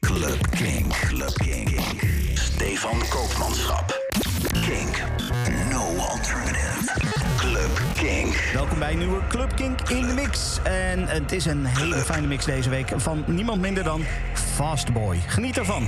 Club Kink. Club Kink. Stefan Koopmanschap. Kink. No alternative. Club Kink. Welkom bij een nieuwe Club Kink in de mix. En het is een hele fijne mix deze week van niemand minder dan Fastboy. Geniet ervan.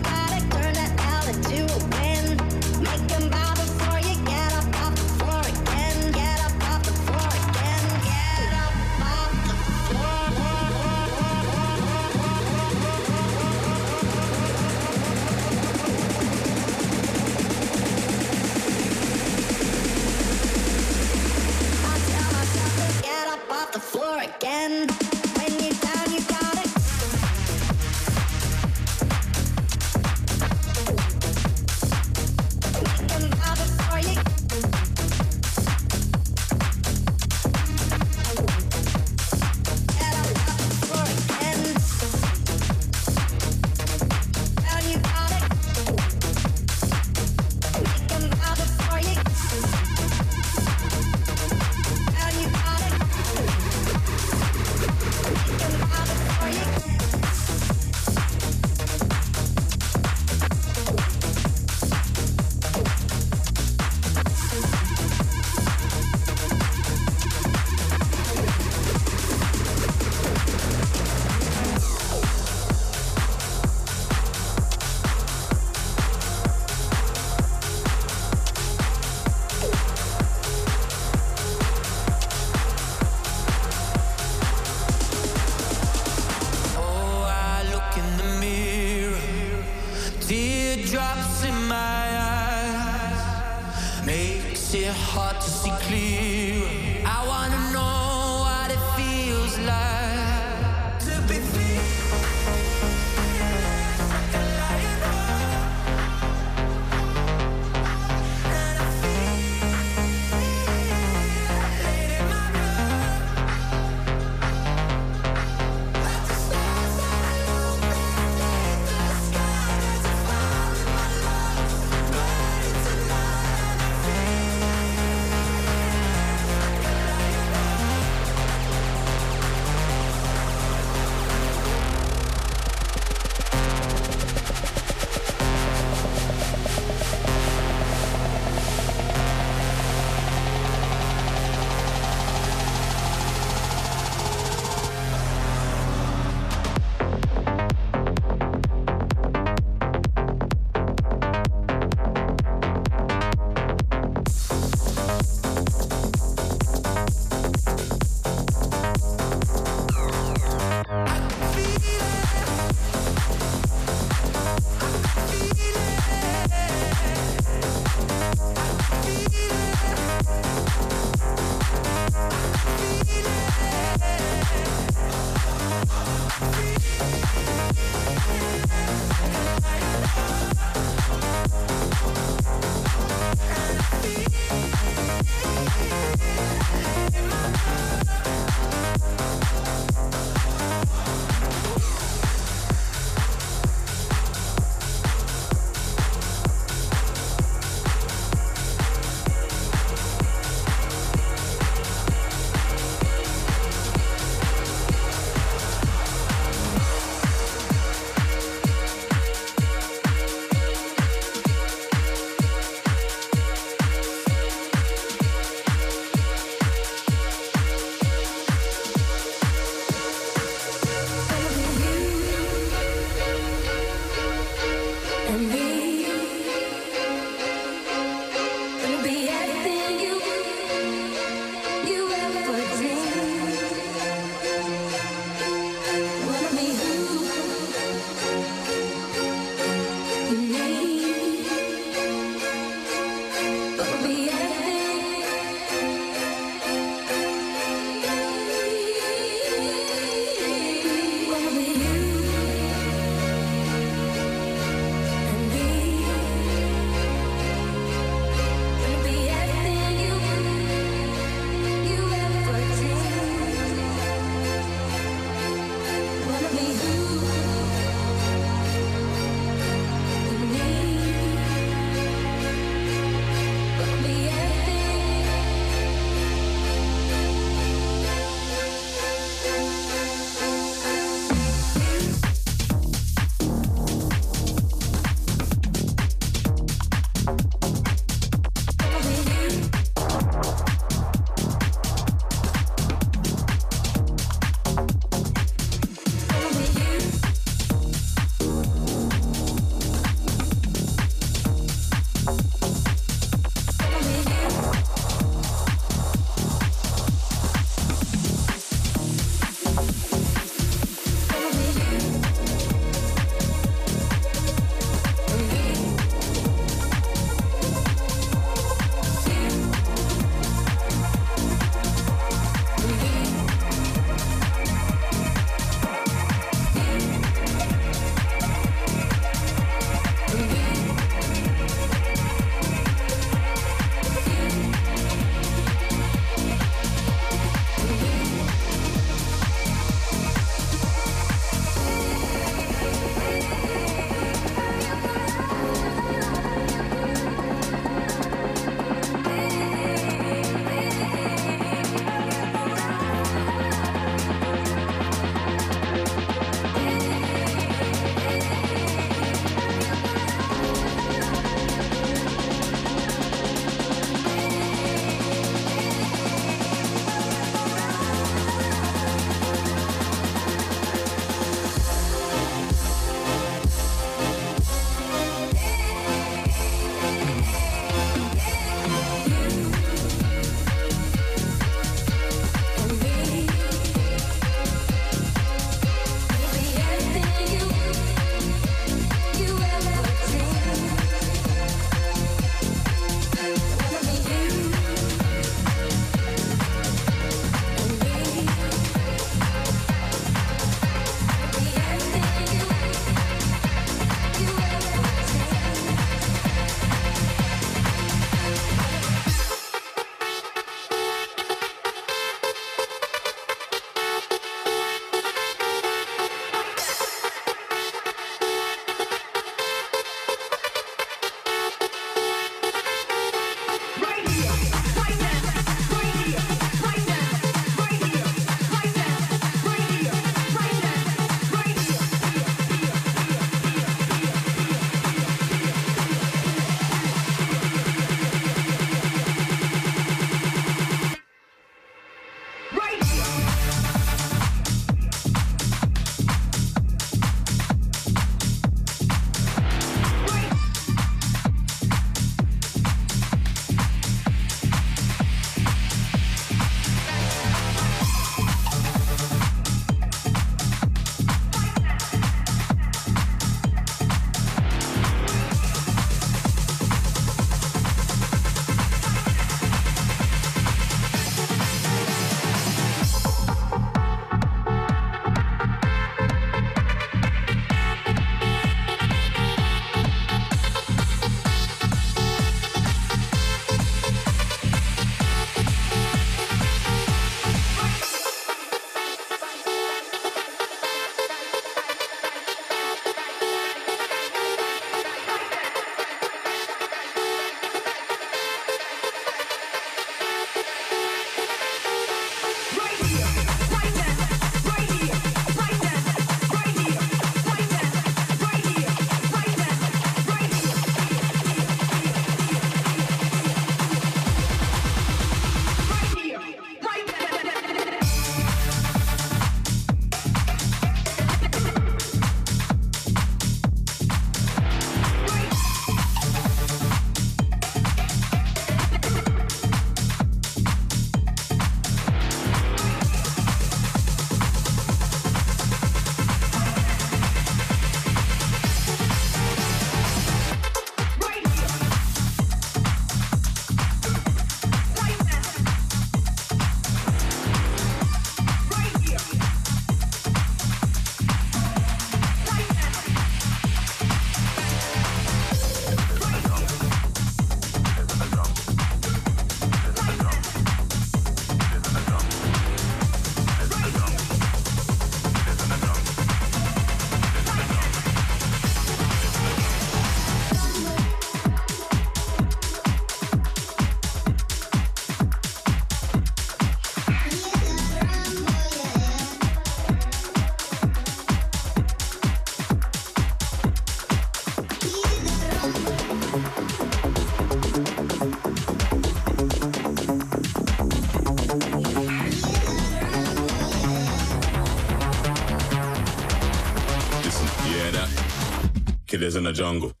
na Django.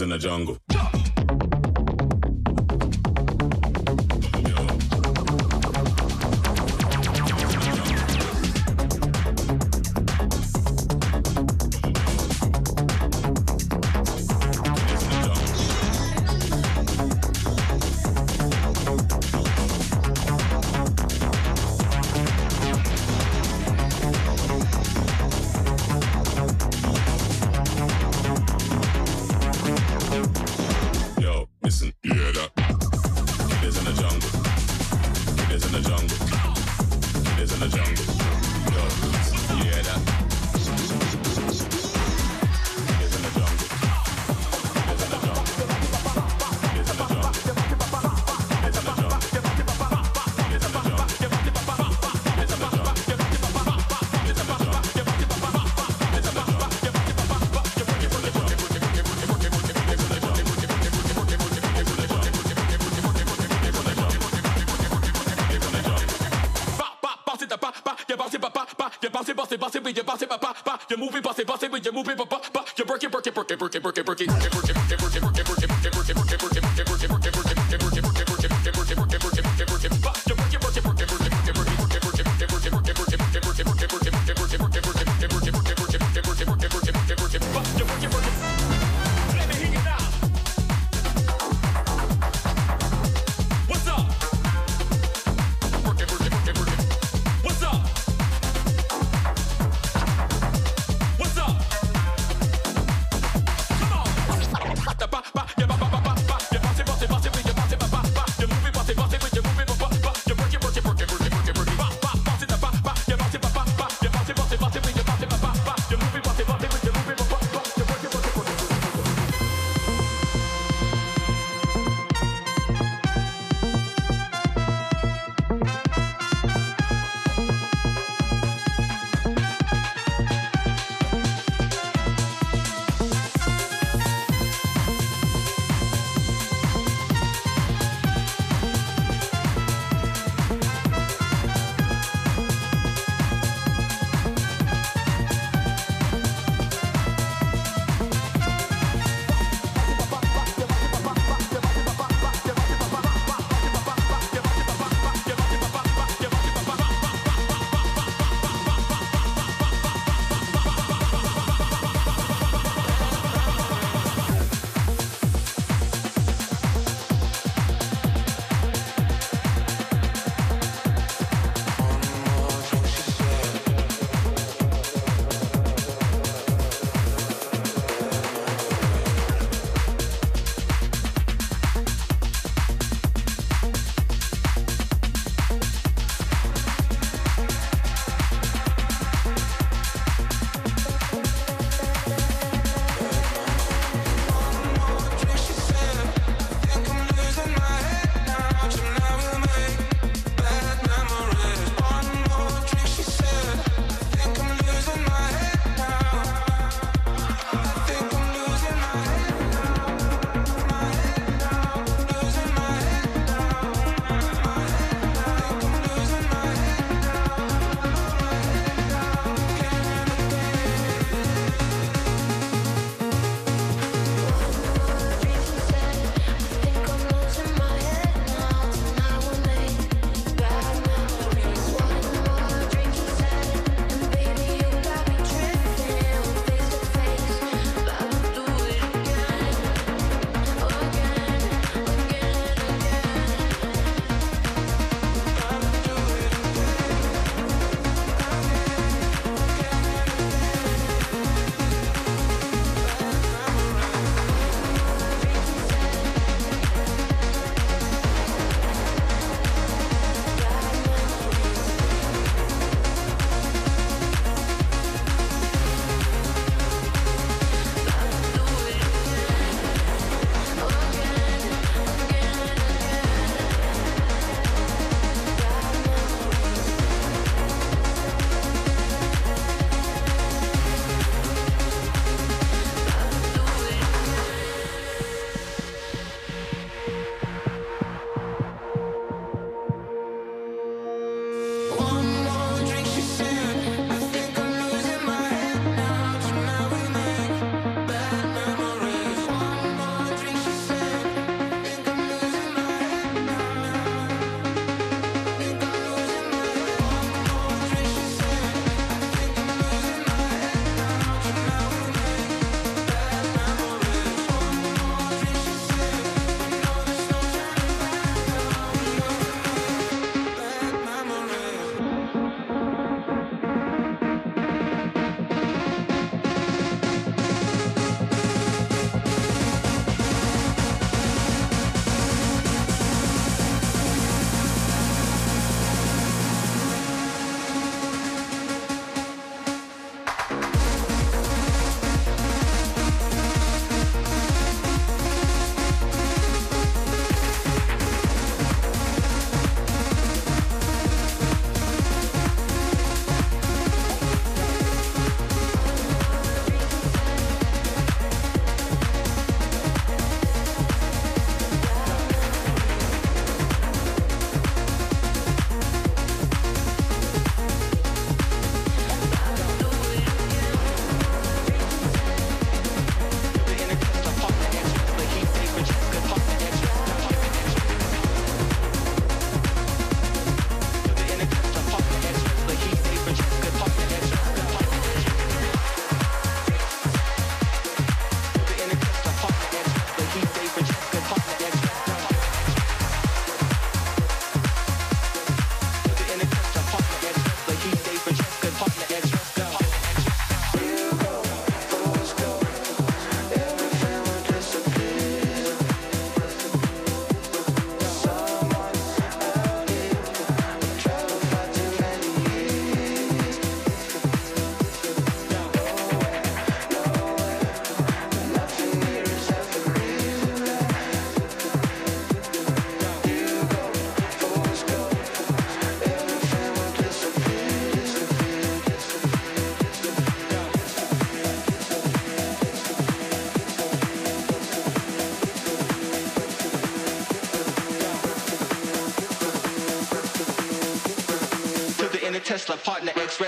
in the jungle. you bounce it, ba ba ba. You bounce it, bounce it, bounce it, but you bounce it, ba ba ba. You move it, bounce it, bounce it, but you move it, ba ba ba. You break it, break it, break it, break it, break it, break it, break it, break it, break it, break it.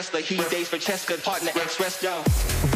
the he dates for Cheska, partner, ex-wrestler.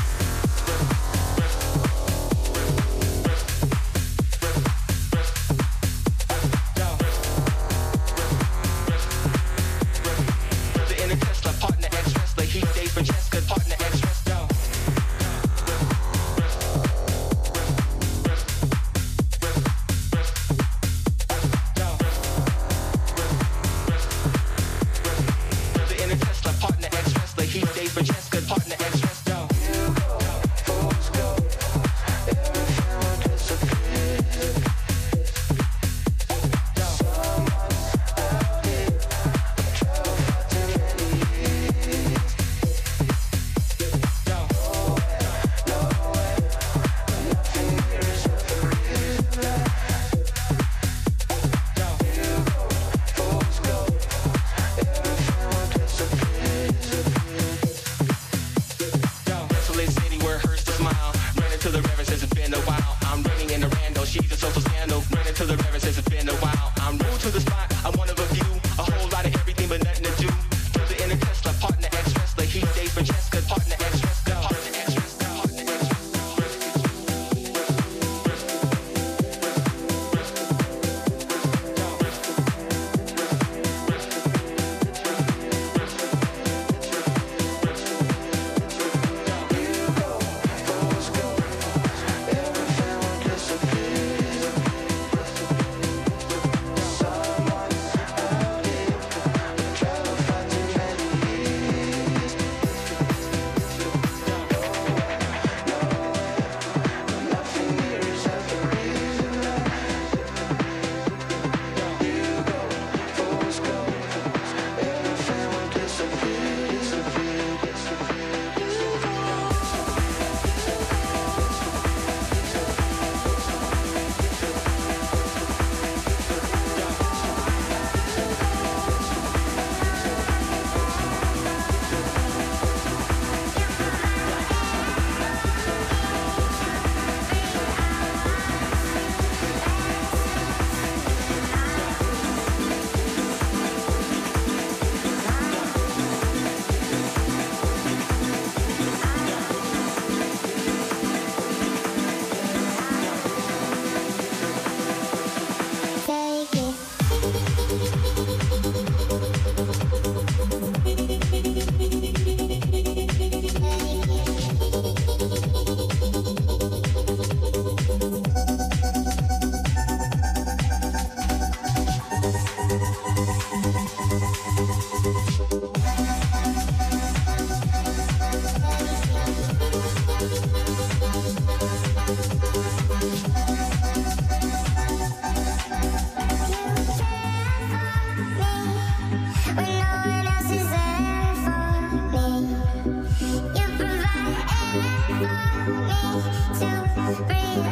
Breathe.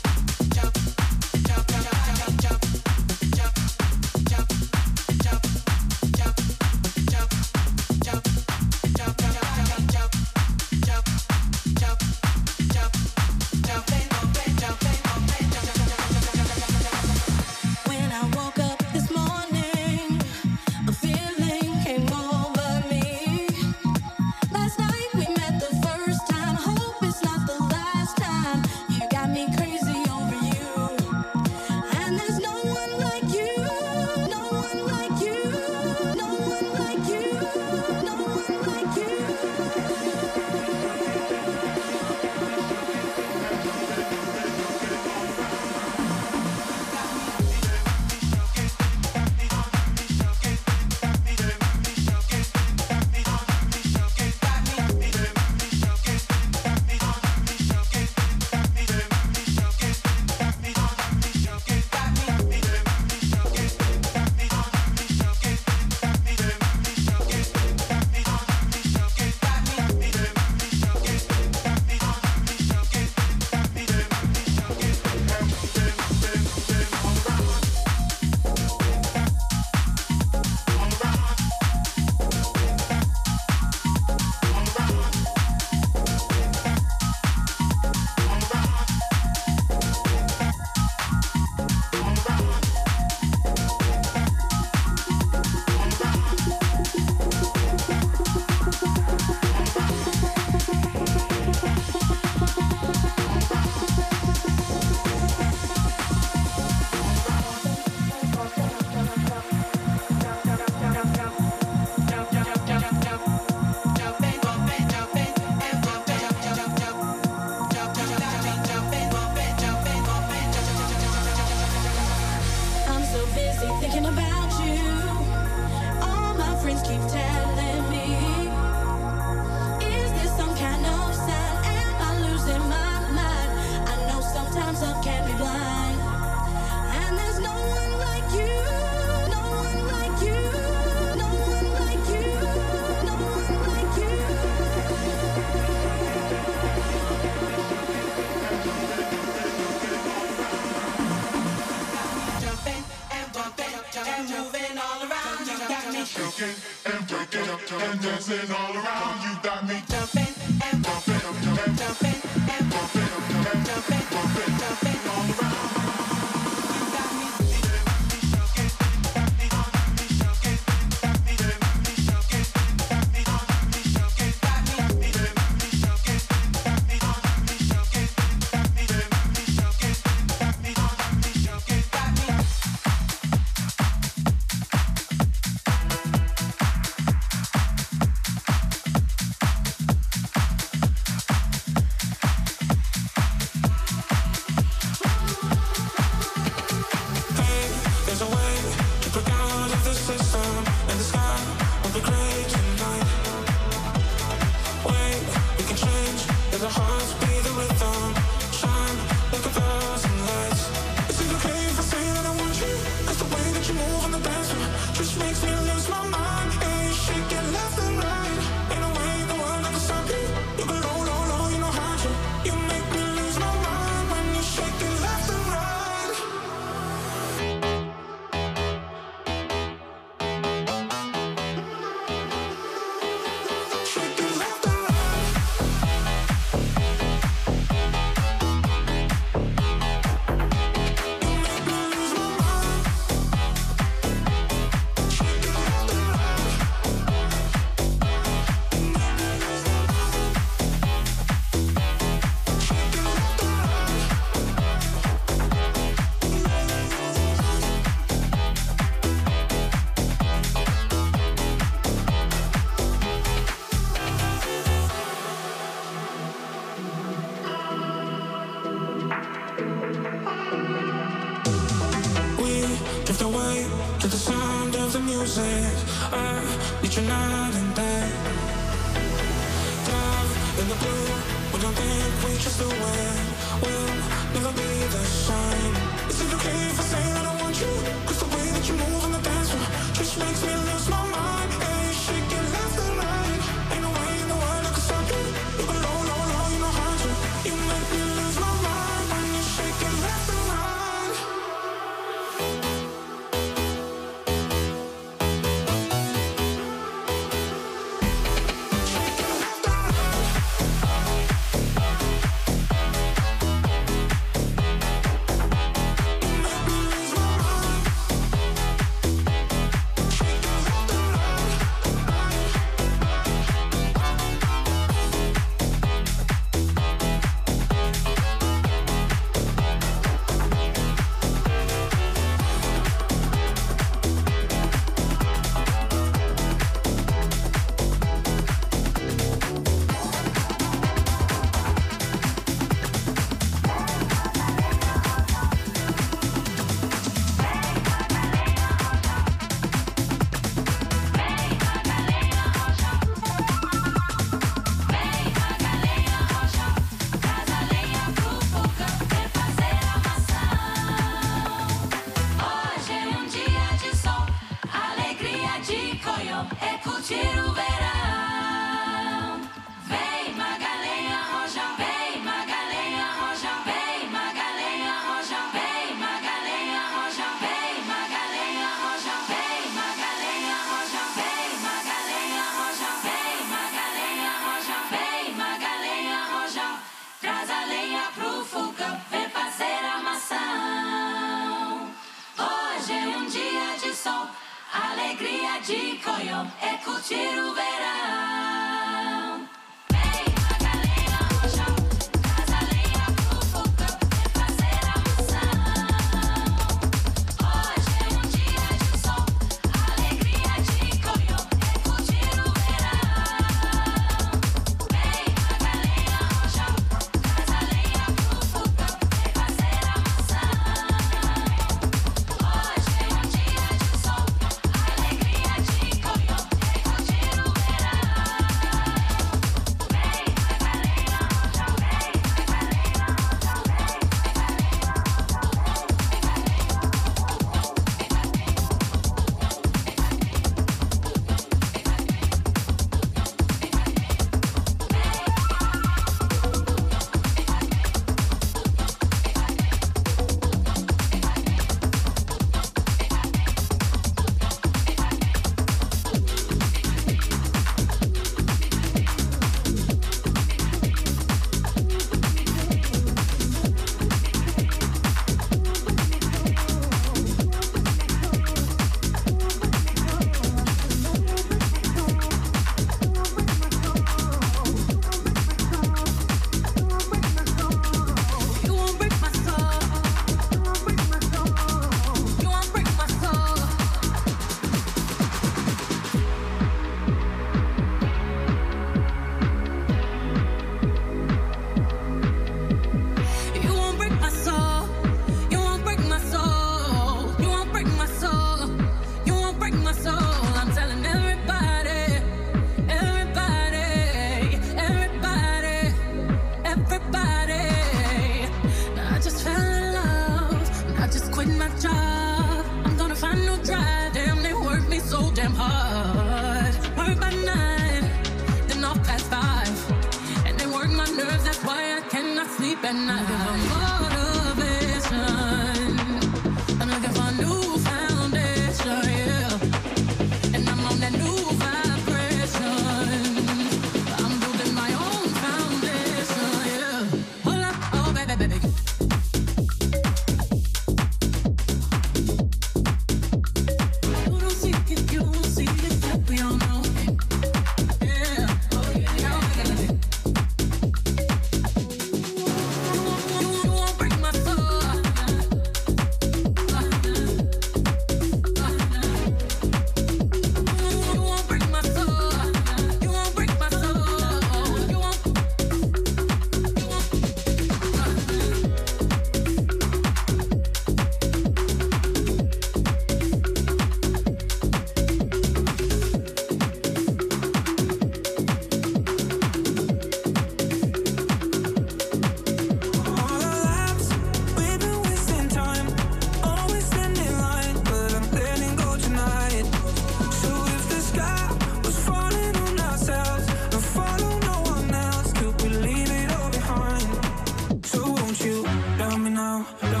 I don't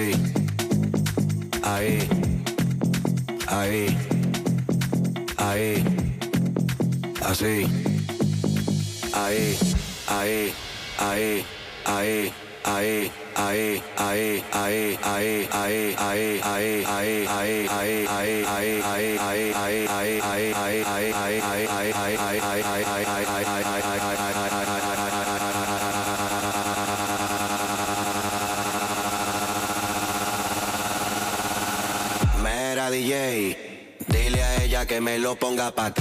fake. Ponga pa'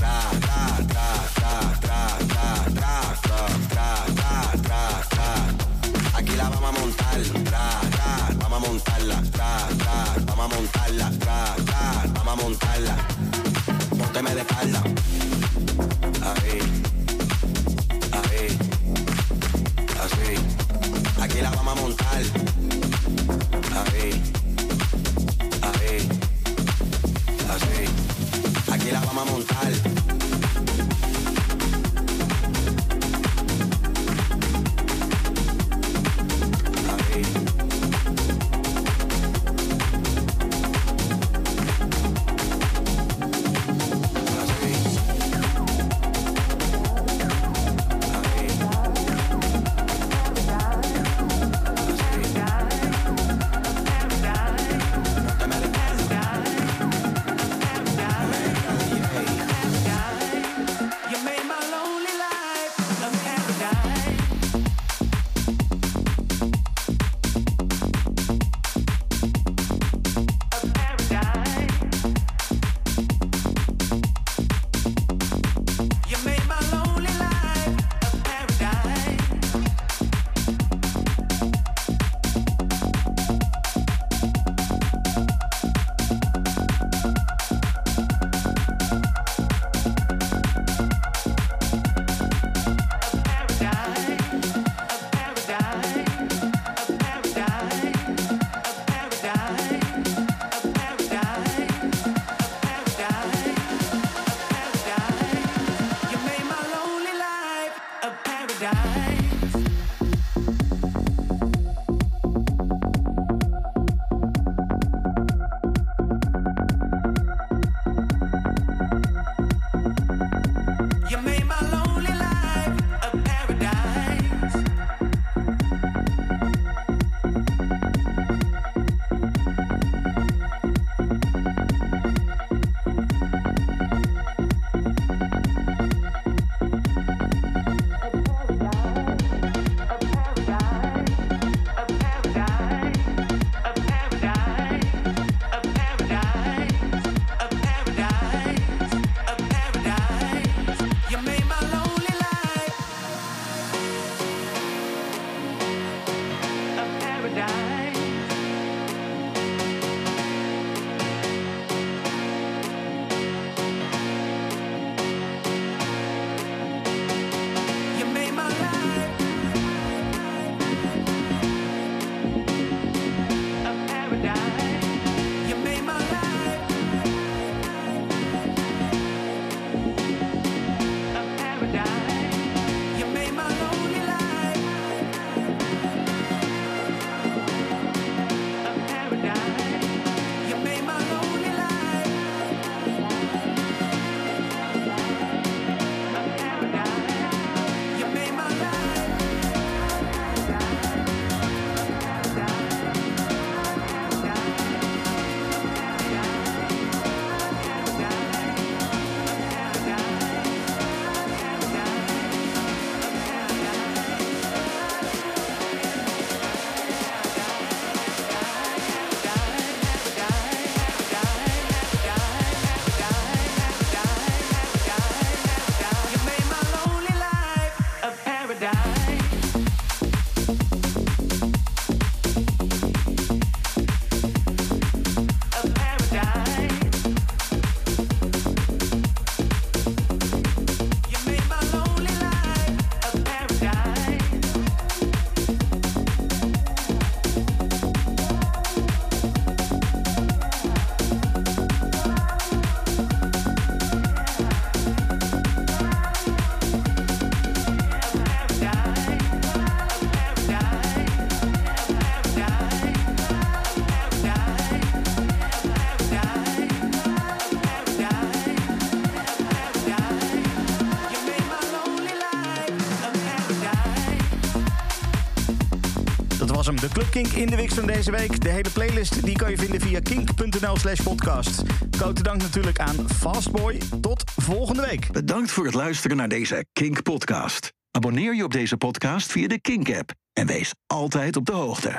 Kink in de Wix van deze week. De hele playlist die kan je vinden via kink.nl slash podcast. Grote dank natuurlijk aan Fastboy. Tot volgende week. Bedankt voor het luisteren naar deze Kink podcast. Abonneer je op deze podcast via de Kink app en wees altijd op de hoogte.